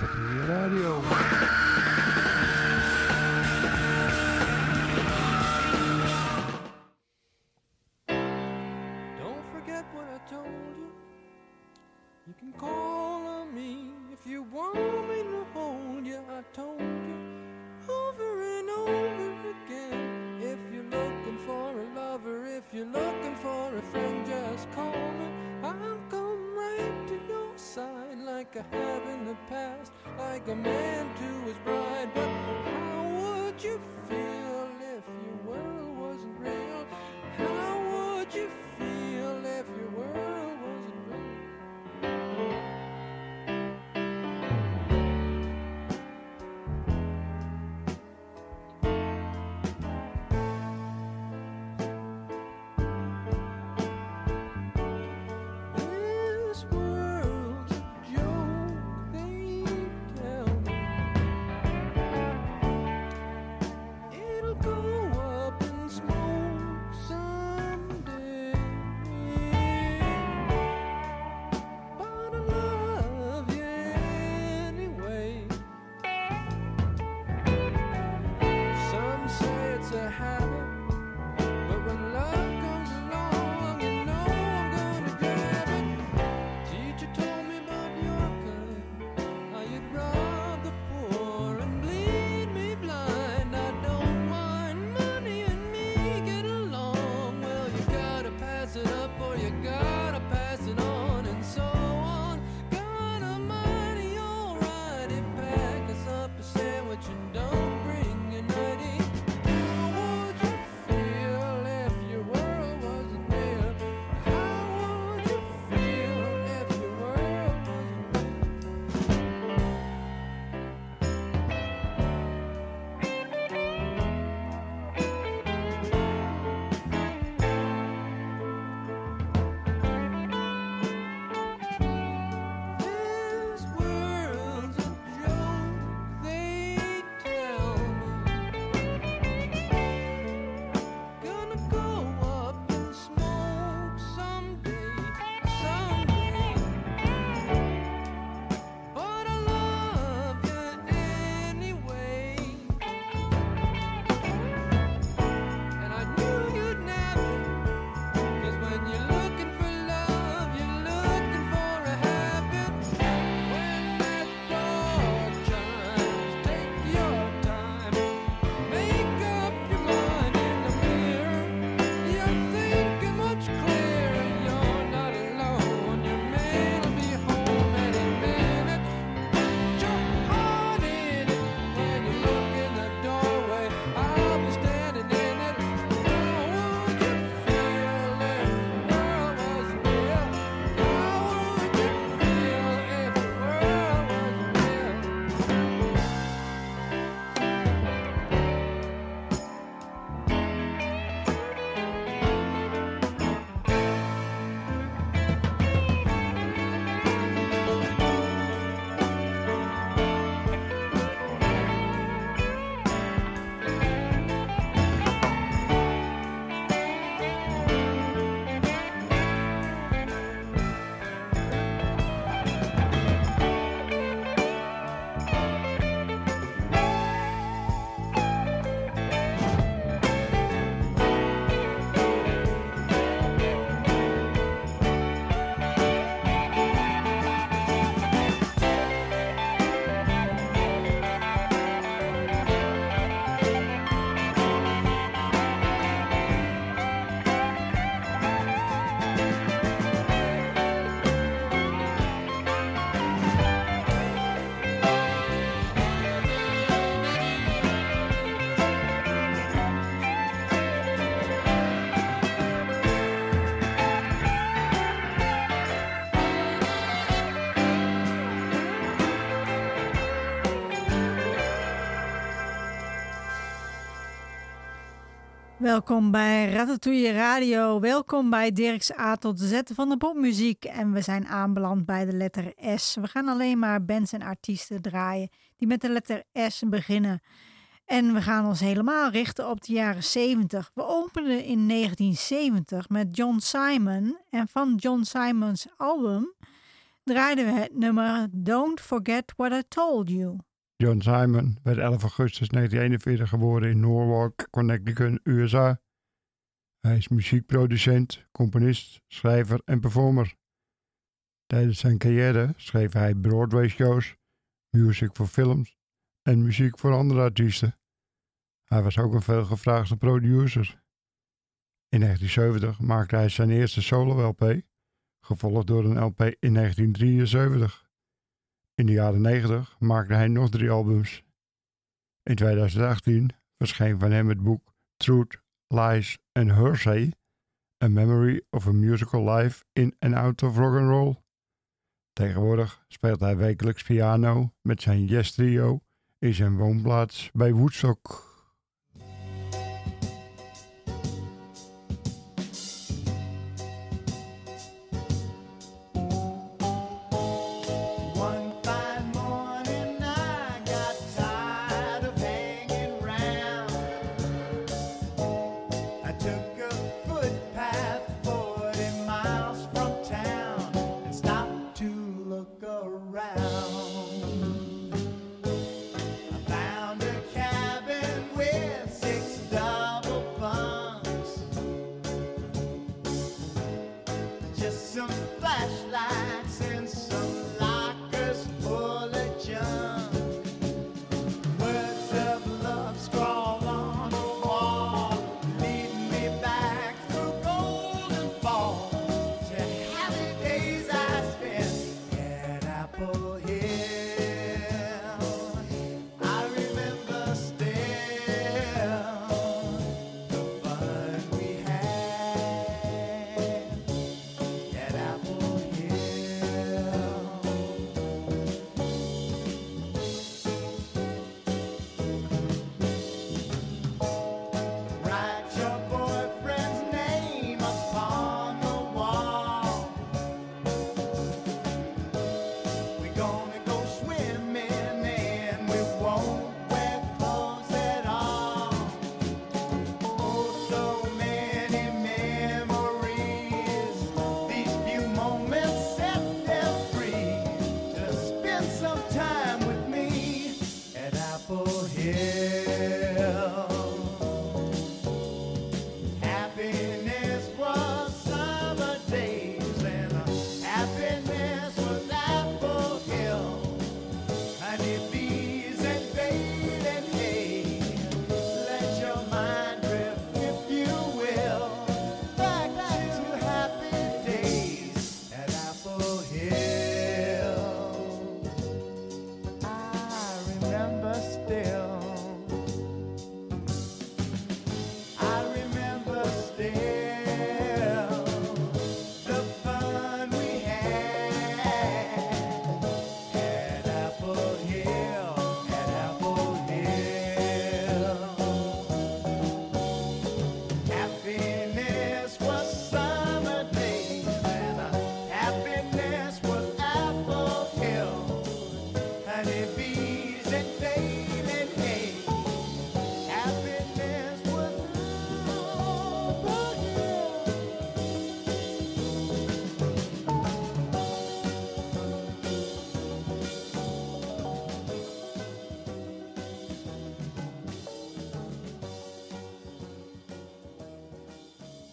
Capitan Radio. Welkom bij Ratatouille Radio. Welkom bij Dirk's A tot Z van de popmuziek. En we zijn aanbeland bij de letter S. We gaan alleen maar bands en artiesten draaien die met de letter S beginnen. En we gaan ons helemaal richten op de jaren 70. We openden in 1970 met John Simon. En van John Simons album draaiden we het nummer Don't Forget What I Told You. John Simon werd 11 augustus 1941 geboren in Norwalk, Connecticut, USA. Hij is muziekproducent, componist, schrijver en performer. Tijdens zijn carrière schreef hij Broadway-shows, music voor films en muziek voor andere artiesten. Hij was ook een veelgevraagde producer. In 1970 maakte hij zijn eerste solo-LP, gevolgd door een LP in 1973. In de jaren 90 maakte hij nog drie albums. In 2018 verscheen van hem het boek Truth, Lies and Hearsay, A Memory of a Musical Life in and Out of Rock and Roll. Tegenwoordig speelt hij wekelijks piano met zijn Yes Trio in zijn woonplaats bij Woodstock.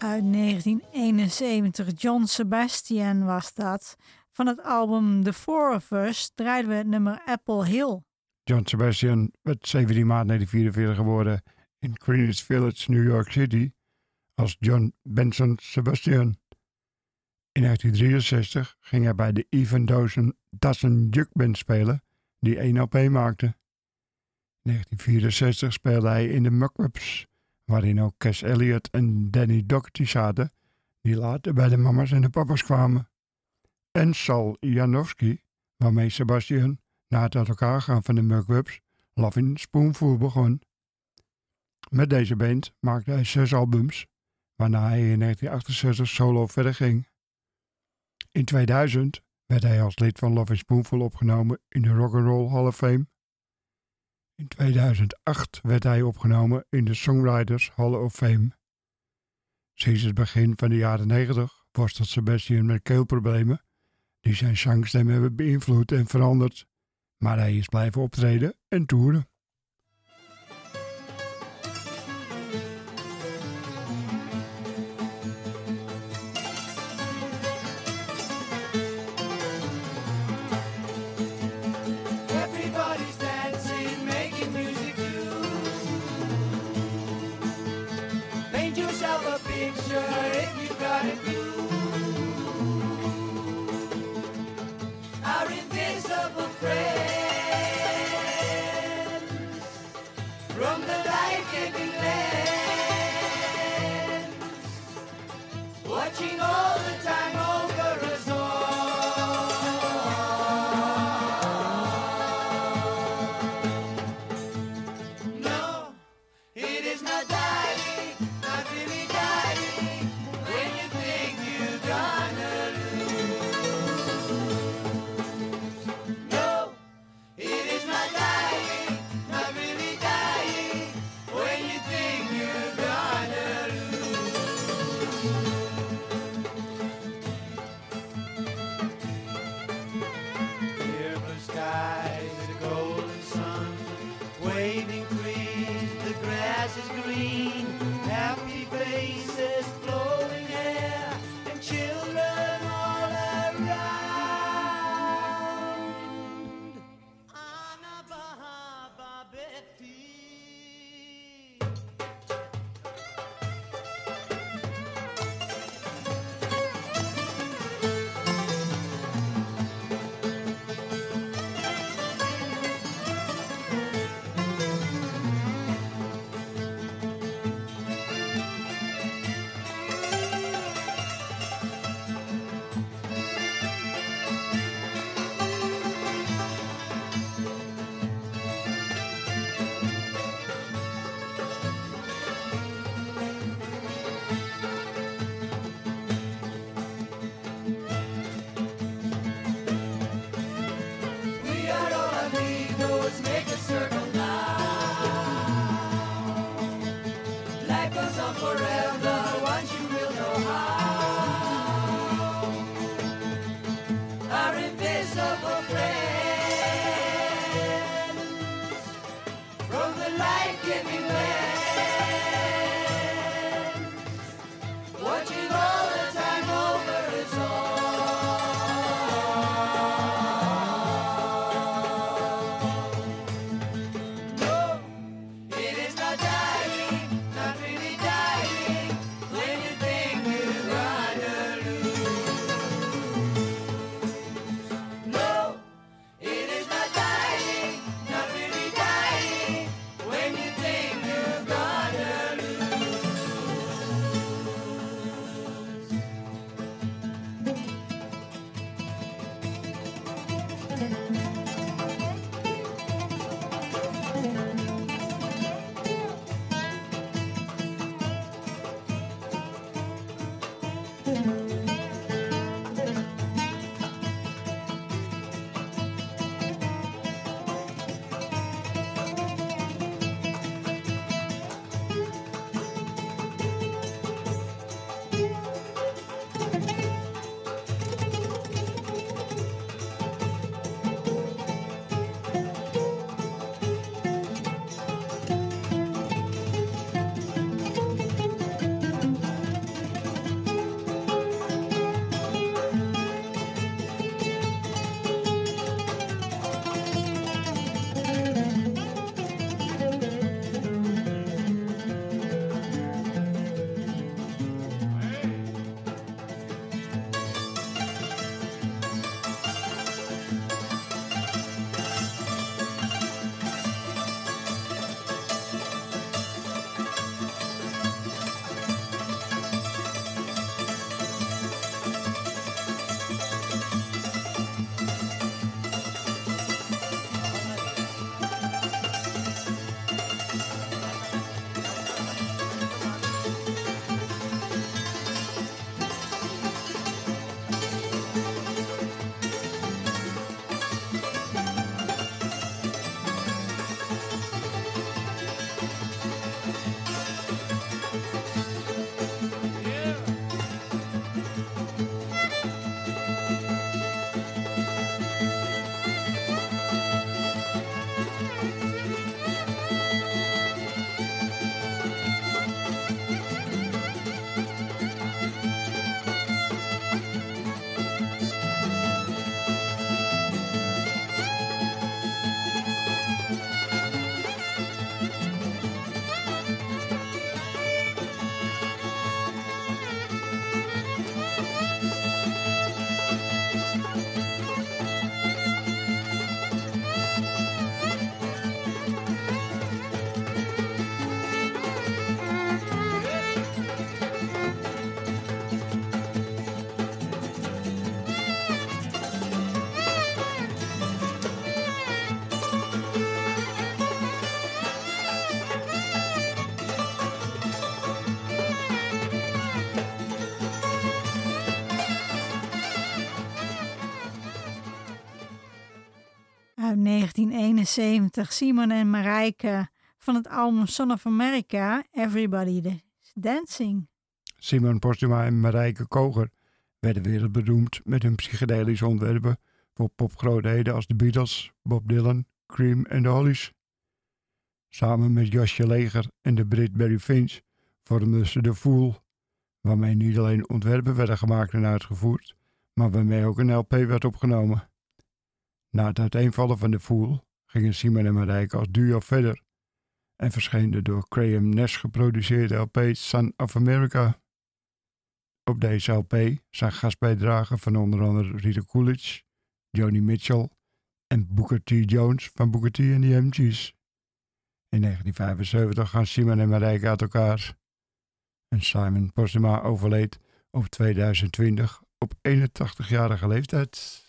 Uit 1971, John Sebastian was dat. Van het album The Four of Us draaiden we het nummer Apple Hill. John Sebastian werd 17 maart 1944 geboren in Greenwich Village, New York City, als John Benson Sebastian. In 1963 ging hij bij de Even Dozen Dozen Juk Band spelen, die één LP maakte. In 1964 speelde hij in de Muckups, waarin ook Cass Elliot en Danny Doherty zaten, die later bij de mama's en de papa's kwamen. En Sal Janowski, waarmee Sebastian na het uit elkaar gaan van de Muckups Lovin' Spoonful begon. Met deze band maakte hij zes albums, waarna hij in 1968 solo verder ging. In 2000 werd hij als lid van Lovin' Spoonful opgenomen in de Rock'n'Roll Hall of Fame. In 2008 werd hij opgenomen in de Songwriters Hall of Fame. Sinds het begin van de jaren 90 worstelt Sebastian met keelproblemen die zijn zangstem hebben beïnvloed en veranderd. Maar hij is blijven optreden en toeren. 1971, Simon en Marijke van het album Son of America, Everybody Dancing. Simon Postuma en Marijke Koger werden wereldberoemd met hun psychedelische ontwerpen voor popgrootheden als de Beatles, Bob Dylan, Cream en de Hollies. Samen met Josje Leger en de Brit Barry Finch vormden ze de Fool, waarmee niet alleen ontwerpen werden gemaakt en uitgevoerd, maar waarmee ook een LP werd opgenomen. Na het uiteenvallen van de Fool gingen Simon en Marijke als duo verder en verscheen de door Graham Nash geproduceerde LP Son of America. Op deze LP zijn gastbijdragen van onder andere Rita Coolidge, Joni Mitchell en Booker T. Jones van Booker T en de MG's. In 1975 gaan Simon en Marijke uit elkaar. En Simon Postuma overleed op 2020 op 81-jarige leeftijd.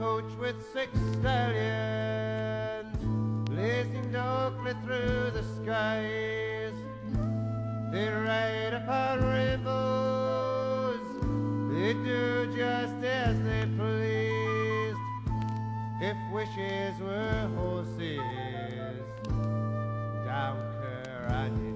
Coach with six stallions, blazing darkly through the skies. They ride upon rainbows, they do just as they please. If wishes were horses, down on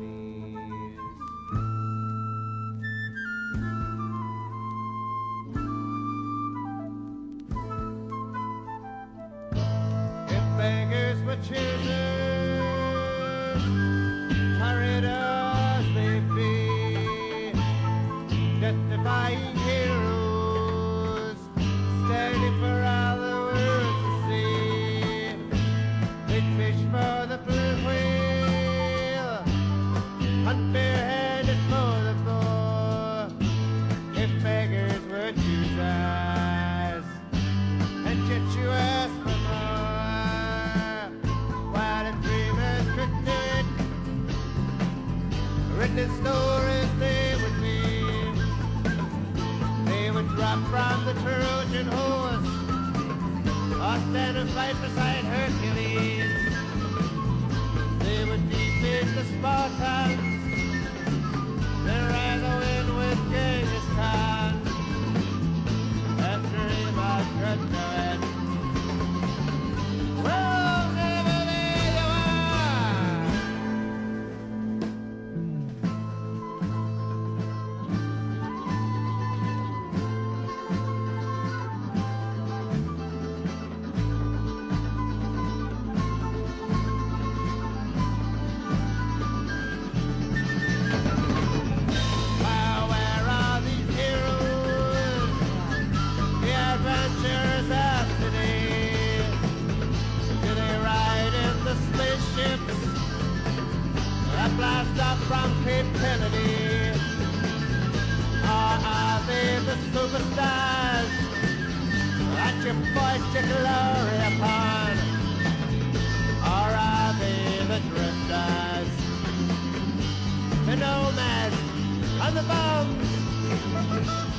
foist your glory upon? Or are they the drifters? the nomads and the bums.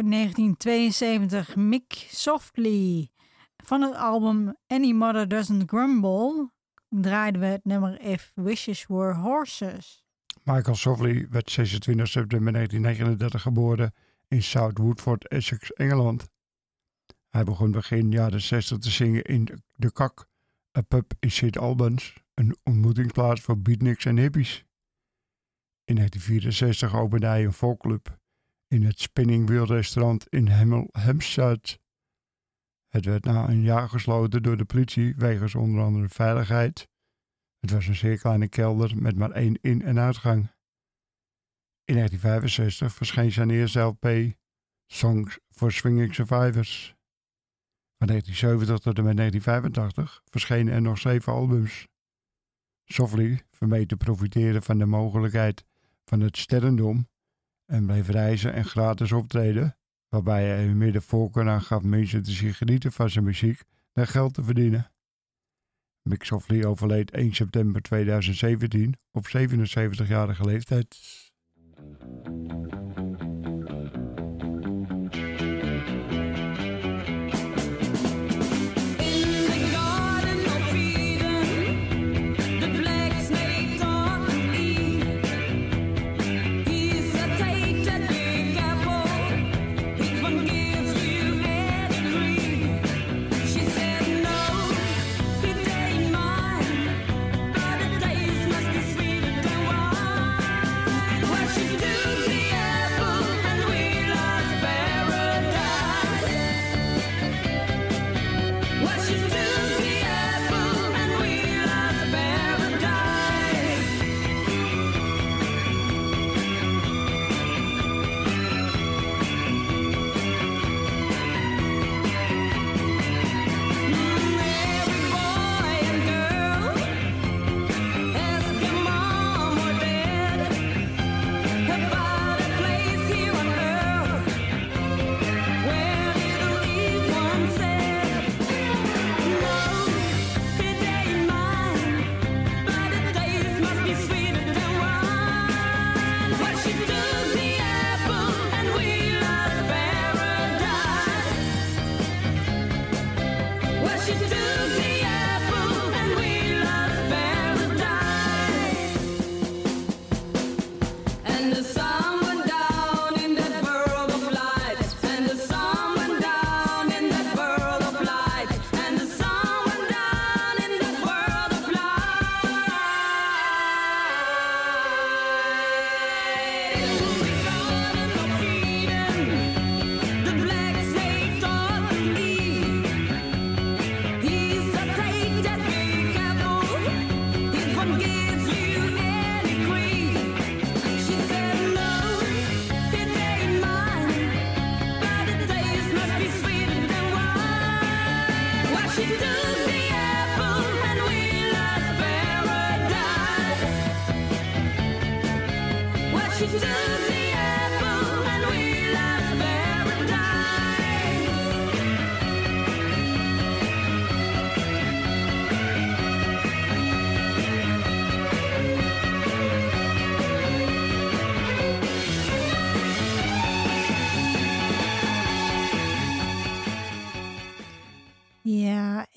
Uit 1972 Mick Softly. Van het album Any Mother Doesn't Grumble draaiden we het nummer If Wishes Were Horses. Michael Softly werd 26 september 1939 geboren in South Woodford, Essex, Engeland. Hij begon begin jaren 60 te zingen in De Kak, een pub in St. Albans, een ontmoetingsplaats voor beatniks en hippies. In 1964 opende hij een folkclub in het Spinning Wheel restaurant in Hemel, Hampstead. Het werd na een jaar gesloten door de politie wegens onder andere veiligheid. Het was een zeer kleine kelder met maar één in- en uitgang. In 1965 verscheen zijn eerste LP, Songs for Swinging Survivors. Van 1970 tot en met 1985 verschenen er nog zeven albums. Softly vermeed te profiteren van de mogelijkheid van het sterrendom en bleef reizen en gratis optreden, waarbij hij er meer de aan gaf mensen te zien genieten van zijn muziek dan geld te verdienen. Mick Softly overleed 1 september 2017 op 77-jarige leeftijd.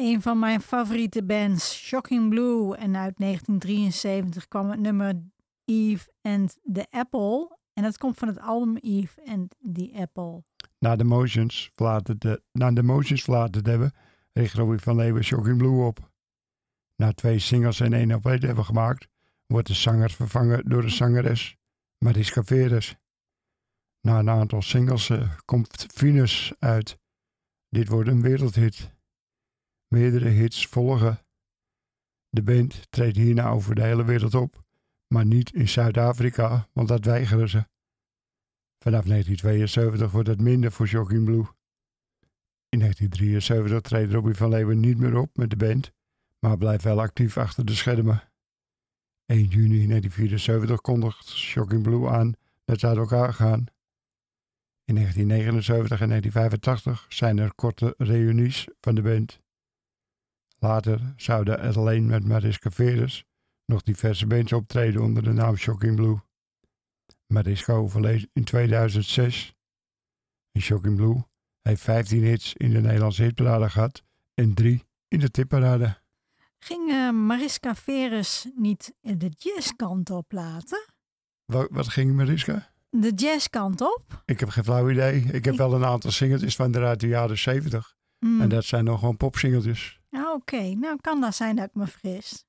Een van mijn favoriete bands, Shocking Blue. En uit 1973 kwam het nummer Eve and the Apple. En dat komt van het album Eve and the Apple. Na de Motions verlaten, de, na de Motions verlaten te hebben, richt Robbie van Leeuwen Shocking Blue op. Na twee singles en één te hebben gemaakt, wordt de zanger vervangen door de zangeres Mariska Veres. Na een aantal singles eh, komt Venus uit. Dit wordt een wereldhit. Meerdere hits volgen. De band treedt hierna over de hele wereld op, maar niet in Zuid-Afrika, want dat weigeren ze. Vanaf 1972 wordt het minder voor Shocking Blue. In 1973 treedt Robbie van Leeuwen niet meer op met de band, maar blijft wel actief achter de schermen. 1 juni 1974 kondigt Shocking Blue aan dat ze uit elkaar gaan. In 1979 en 1985 zijn er korte reunies van de band. Later zouden er alleen met Mariska Veres nog diverse bands optreden onder de naam Shocking Blue. Mariska overleed in 2006. En Shocking Blue heeft 15 hits in de Nederlandse hitparade gehad en 3 in de tipparade. Ging eh, Mariska Veres niet de jazzkant op laten? Wat, wat ging Mariska? De jazzkant op? Ik heb geen flauw idee. Ik heb Ik- wel een aantal singeltjes van de uit de jaren 70. Hmm. En dat zijn nog gewoon popsingeltjes. Oké, nou kan dat zijn dat ik me fris.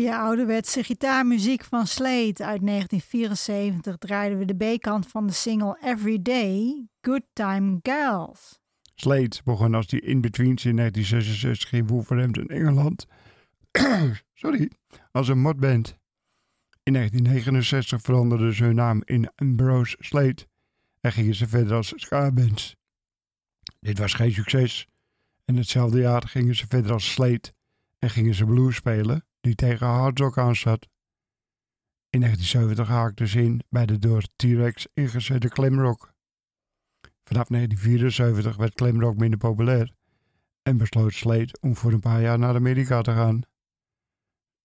Goeie ouderwetse gitaarmuziek van Slade uit 1974 draaiden we de B-kant van de single Every Day, Good Time Gals. Slade begon als die in-betweens in 1966 in Wolverhampton, Engeland. Sorry, als een modband. In 1969 veranderden ze hun naam in Ambrose Slade en gingen ze verder als ska-bands. Dit was geen succes en hetzelfde jaar gingen ze verder als Slade en gingen ze blues spelen die tegen hard rock aanzat. In 1970 haakten ze in bij de door T-Rex ingezette glamrock. Vanaf 1974 werd glamrock minder populair en besloot Slade om voor een paar jaar naar Amerika te gaan.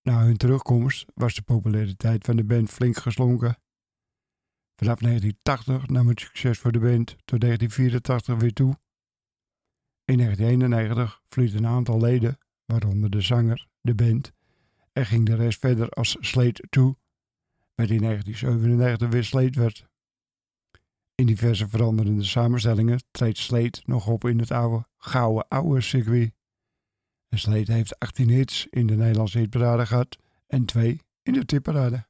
Na hun terugkomst was de populariteit van de band flink geslonken. Vanaf 1980 nam het succes voor de band tot 1984 weer toe. In 1991 verliet een aantal leden, waaronder de zanger, de band, en ging de rest verder als Slade toe, wat in 1997 weer Slade werd. In diverse veranderende samenstellingen treedt Slade nog op in het oude gouden oude circuit. En Slade heeft 18 hits in de Nederlandse hitparade gehad en 2 in de tipparade.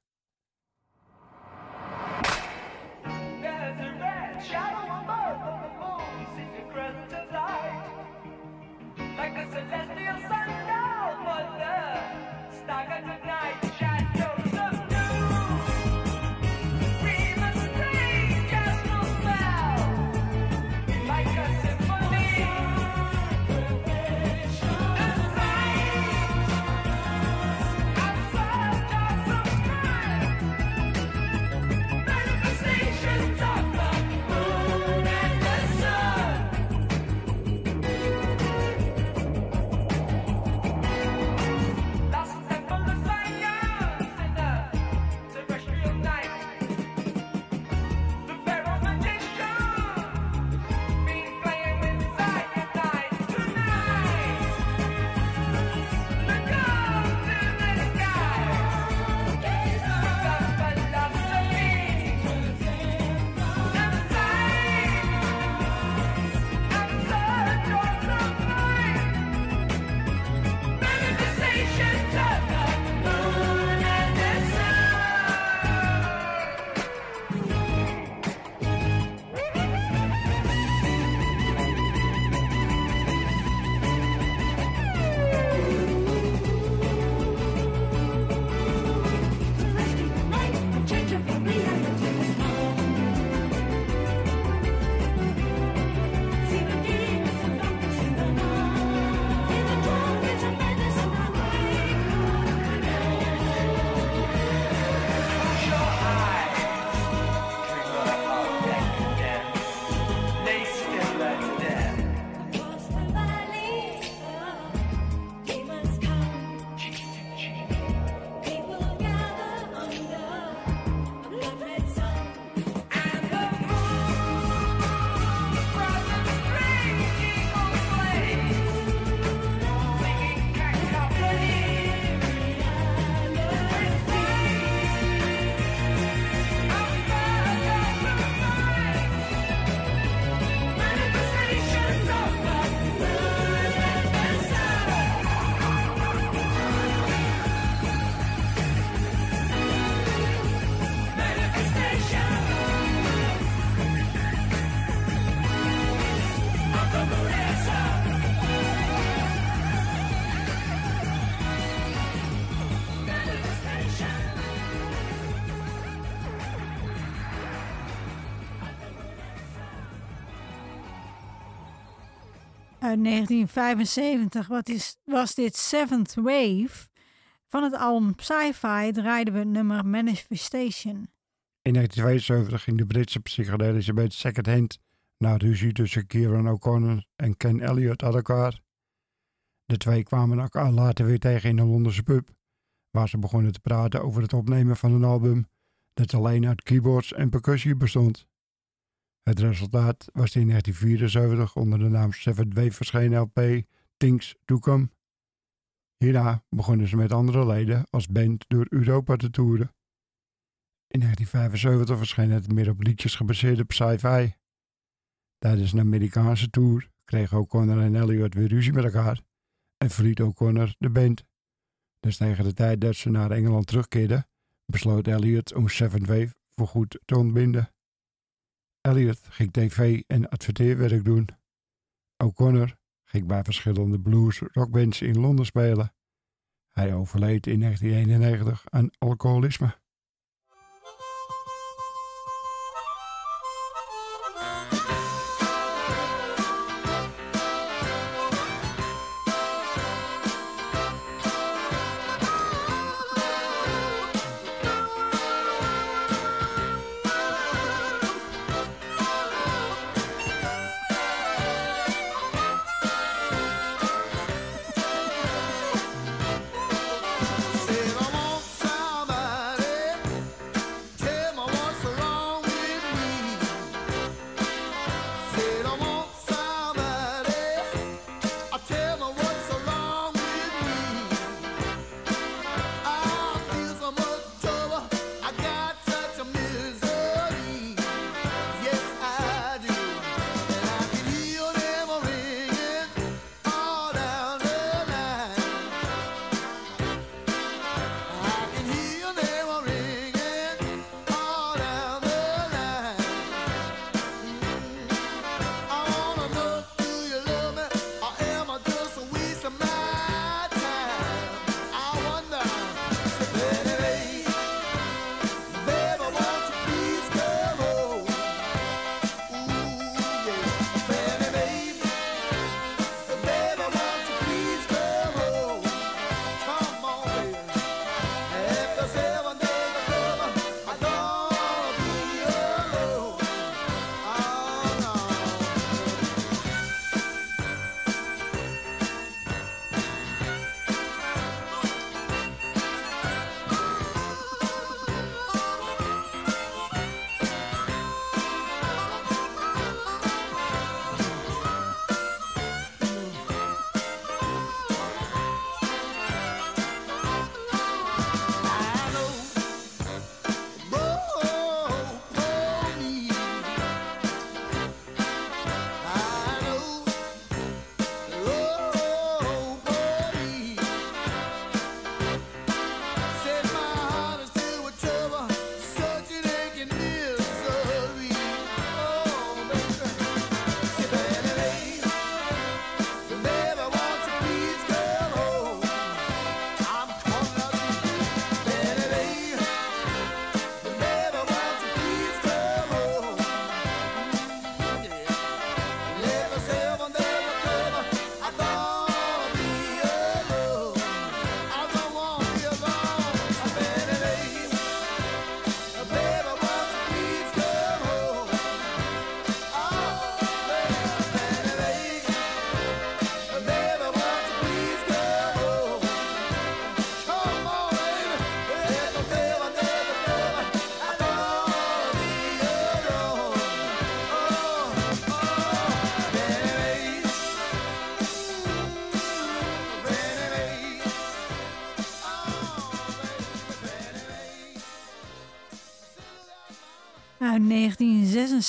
Uit 1975 wat is, was dit Seventh Wave. Van het album Sci-Fi draaiden we het nummer Manifestation. In 1972 ging de Britse psychedelische band Second Hand na ruzie tussen Kieran O'Connor en Ken Elliott uit elkaar. De twee kwamen elkaar later weer tegen in een Londense pub, waar ze begonnen te praten over het opnemen van een album dat alleen uit keyboards en percussie bestond. Het resultaat was in 1974 onder de naam Seventh Wave verschenen LP Things to Come. Hierna begonnen ze met andere leden als band door Europa te toeren. In 1975 verscheen het meer op liedjes gebaseerde Sci-Fi. Tijdens een Amerikaanse tour kregen O'Connor en Elliot weer ruzie met elkaar en verliet O'Connor de band. Dus tegen de tijd dat ze naar Engeland terugkeerden, besloot Elliot om Seventh Wave voorgoed te ontbinden. Elliot ging tv- en adverteerwerk doen. O'Connor ging bij verschillende blues rockbands in Londen spelen. Hij overleed in 1991 aan alcoholisme.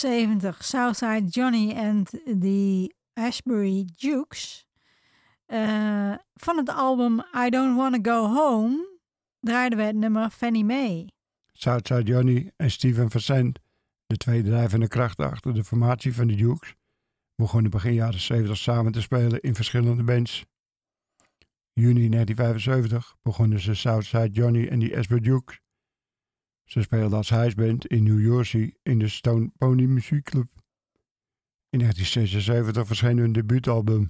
1976, Southside Johnny and the Ashbury Jukes. Eh, van het album I Don't Wanna Go Home draaiden we het nummer Fannie Mae. Southside Johnny en Steven Vincent, de twee drijvende krachten achter de formatie van de Dukes, begonnen begin jaren 70 samen te spelen in verschillende bands. Juni 1975 begonnen ze Southside Johnny en de Ashbury Dukes. Ze speelden als huisband in New Jersey in de Stone Pony Muziekclub. In 1976 verscheen hun debuutalbum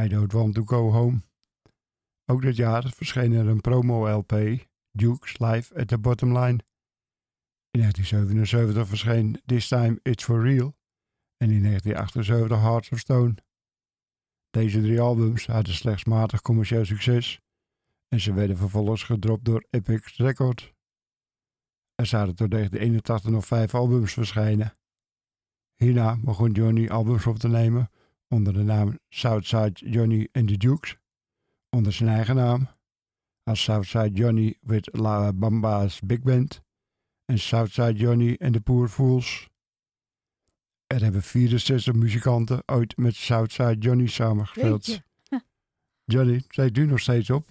I Don't Want To Go Home. Ook dat jaar verscheen er een promo-LP, Dukes Live at the Bottom Line. In 1977 verscheen This Time It's For Real en in 1978 Hearts of Stone. Deze drie albums hadden slechts matig commercieel succes en ze werden vervolgens gedropt door Epic Records. Er zouden tot 1981 nog vijf albums verschijnen. Hierna begon Johnny albums op te nemen onder de naam Southside Johnny and the Dukes, onder zijn eigen naam, als Southside Johnny with La Bamba's Big Band en Southside Johnny and the Poor Fools. Er hebben 64 muzikanten ooit met Southside Johnny samengespeeld. Johnny treedt nu nog steeds op.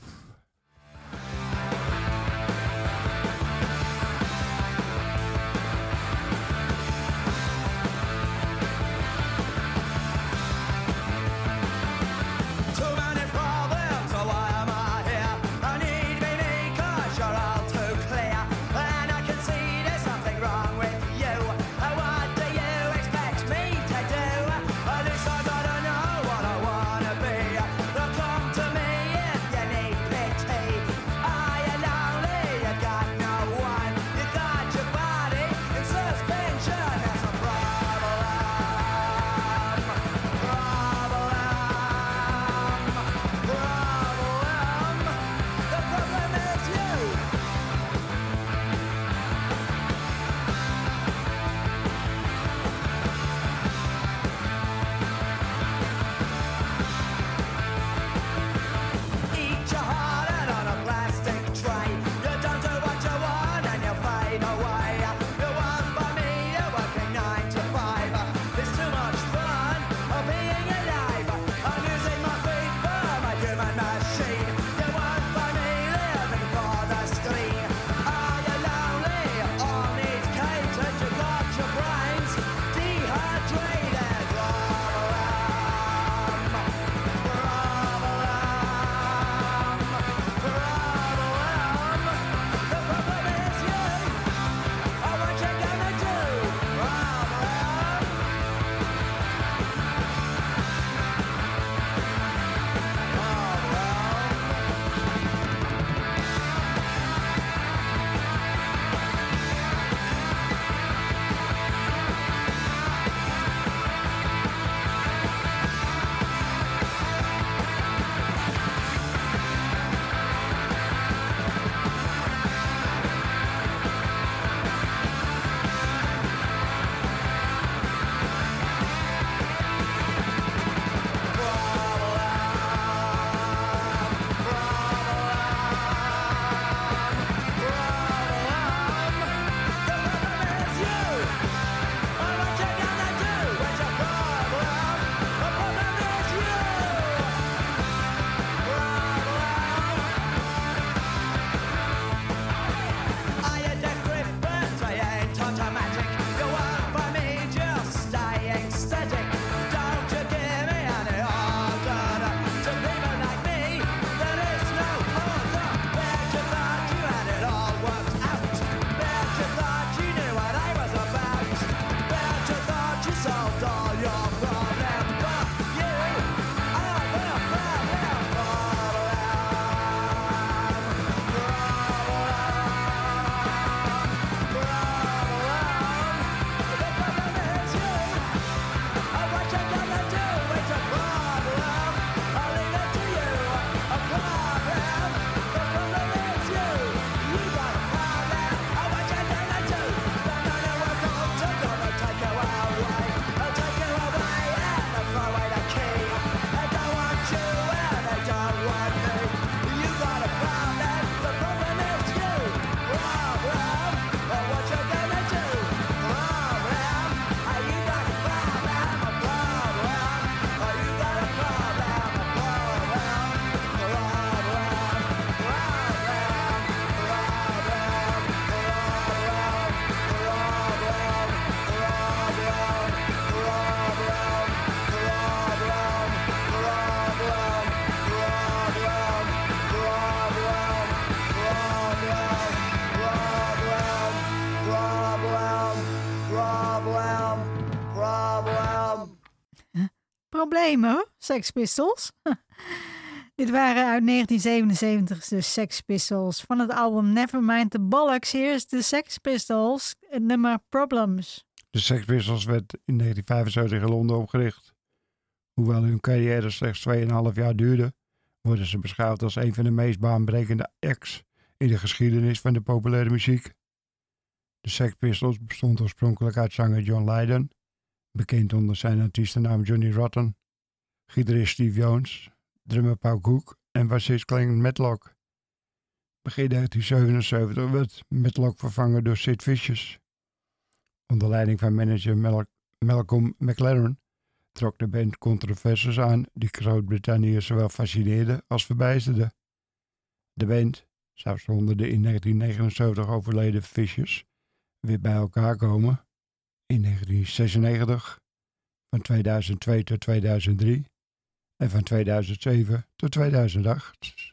problemen, hoor, Sex Pistols. Dit waren uit 1977 de Sex Pistols. Van het album Nevermind the Bollocks. Hier is de Sex Pistols, nummer Problems. De Sex Pistols werd in 1975 in Londen opgericht. Hoewel hun carrière slechts 2,5 jaar duurde, worden ze beschouwd als een van de meest baanbrekende acts in de geschiedenis van de populaire muziek. De Sex Pistols bestond oorspronkelijk uit zanger John Lydon, bekend onder zijn artiestennaam Johnny Rotten, gitarist Steve Jones, drummer Paul Cook en bassist Glenn Matlock. Begin 1977 werd Matlock vervangen door Sid Vicious. Onder leiding van manager Mal- Malcolm McLaren trok de band controversies aan die Groot-Brittannië zowel fascineerden als verbijsterden. De band zou zonder de in 1979 overleden Vicious weer bij elkaar komen in 1996, van 2002 tot 2003 en van 2007 tot 2008.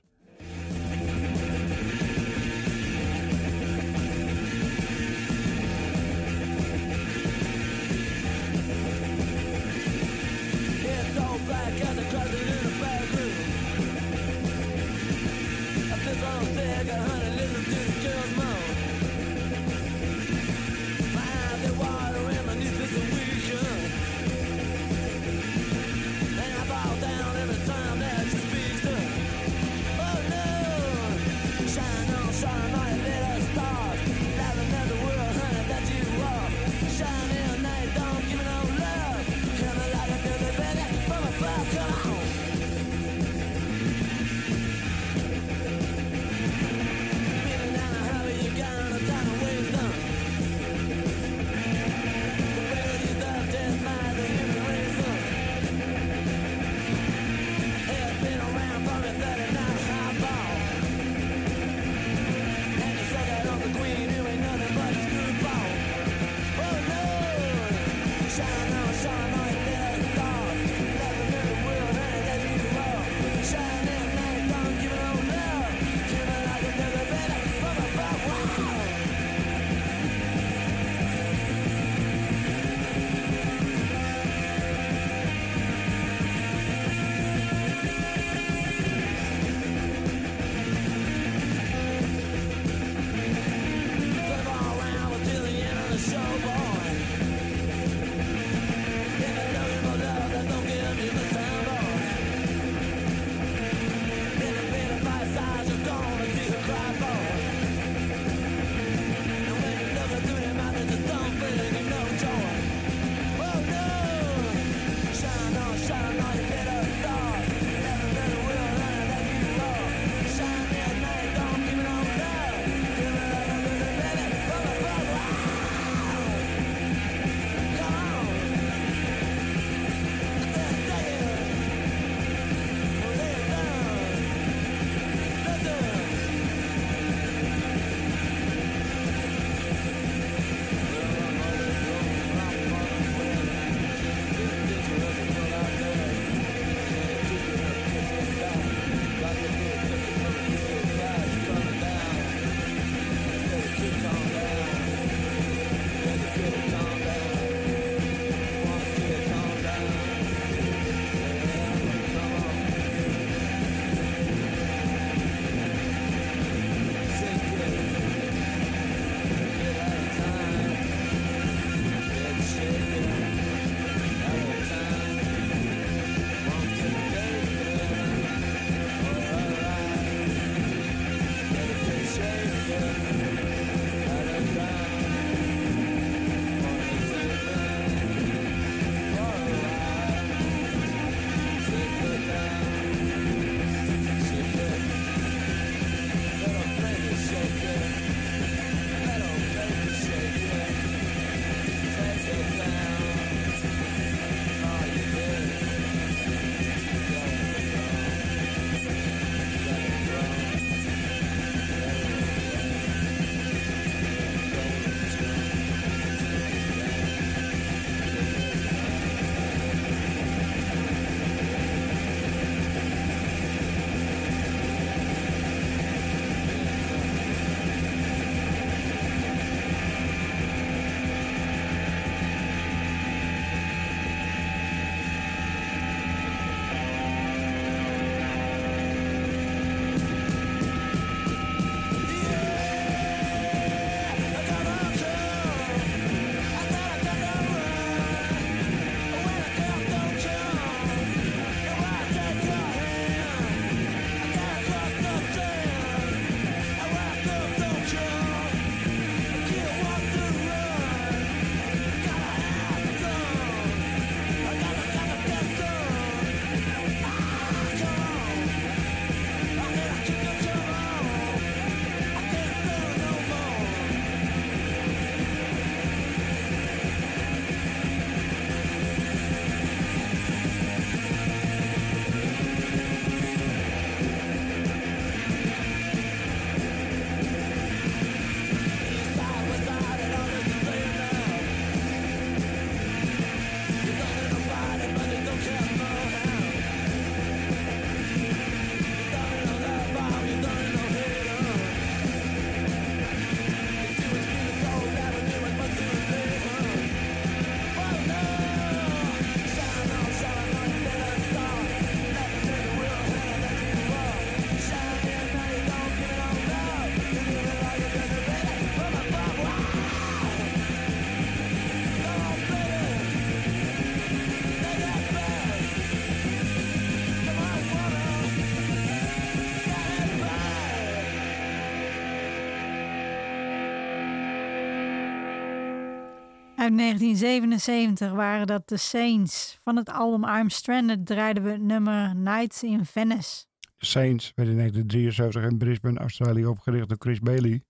1977 waren dat de Saints. Van het album I'm Stranded draaiden we nummer Nights in Venice. Saints werden in 1973 in Brisbane, Australië opgericht door Chris Bailey,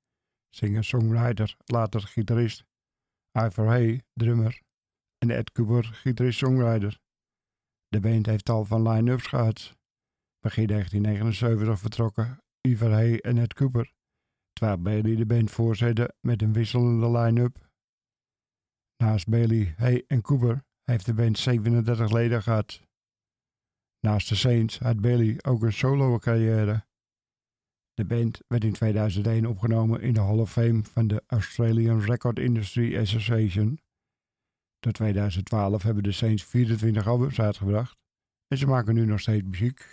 singer-songwriter, later gitarist, Ivor Hay, drummer, en Ed Cooper, gitarist-songwriter. De band heeft tal van line-ups gehad. Begin 1979 vertrokken Ivor Hay en Ed Cooper, terwijl Bailey de band voorzette met een wisselende line-up. Naast Bailey, Hay en Cooper heeft de band 37 leden gehad. Naast de Saints had Bailey ook een solo-carrière. De band werd in 2001 opgenomen in de Hall of Fame van de Australian Record Industry Association. Tot 2012 hebben de Saints 24 albums uitgebracht en ze maken nu nog steeds muziek.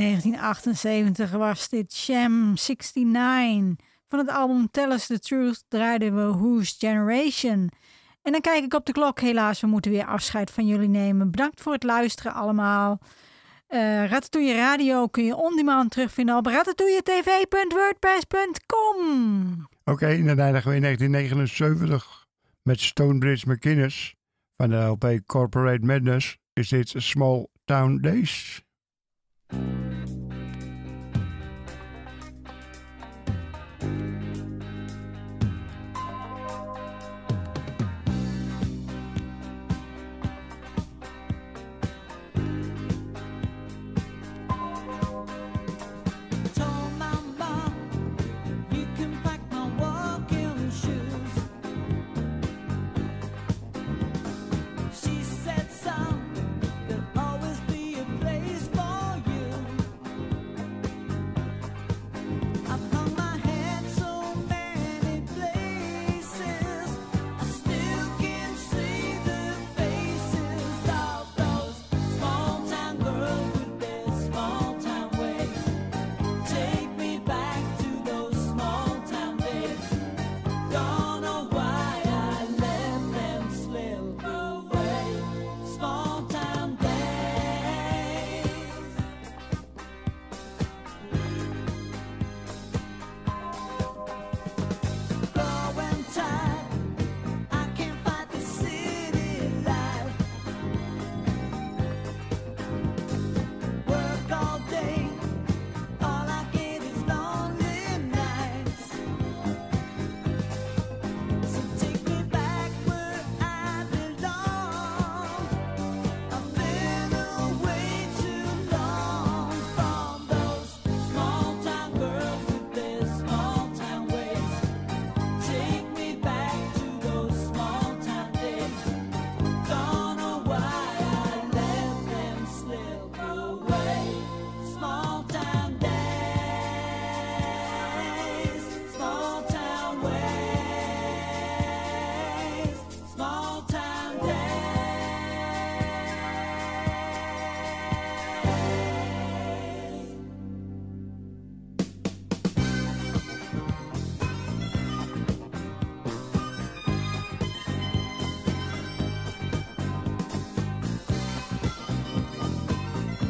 1978 was dit Sham 69. Van het album Tell Us The Truth draaiden we Whose Generation. En dan kijk ik op de klok. Helaas, we moeten weer afscheid van jullie nemen. Bedankt voor het luisteren allemaal. Eh Ratatouille Radio kun je on demand terugvinden op ratatouilletv.wordpress.com. Oké, en dan eindigen we in 1979 met Stonebridge McInnes van de LP Corporate Madness. Is dit Small Town Days? Thank you.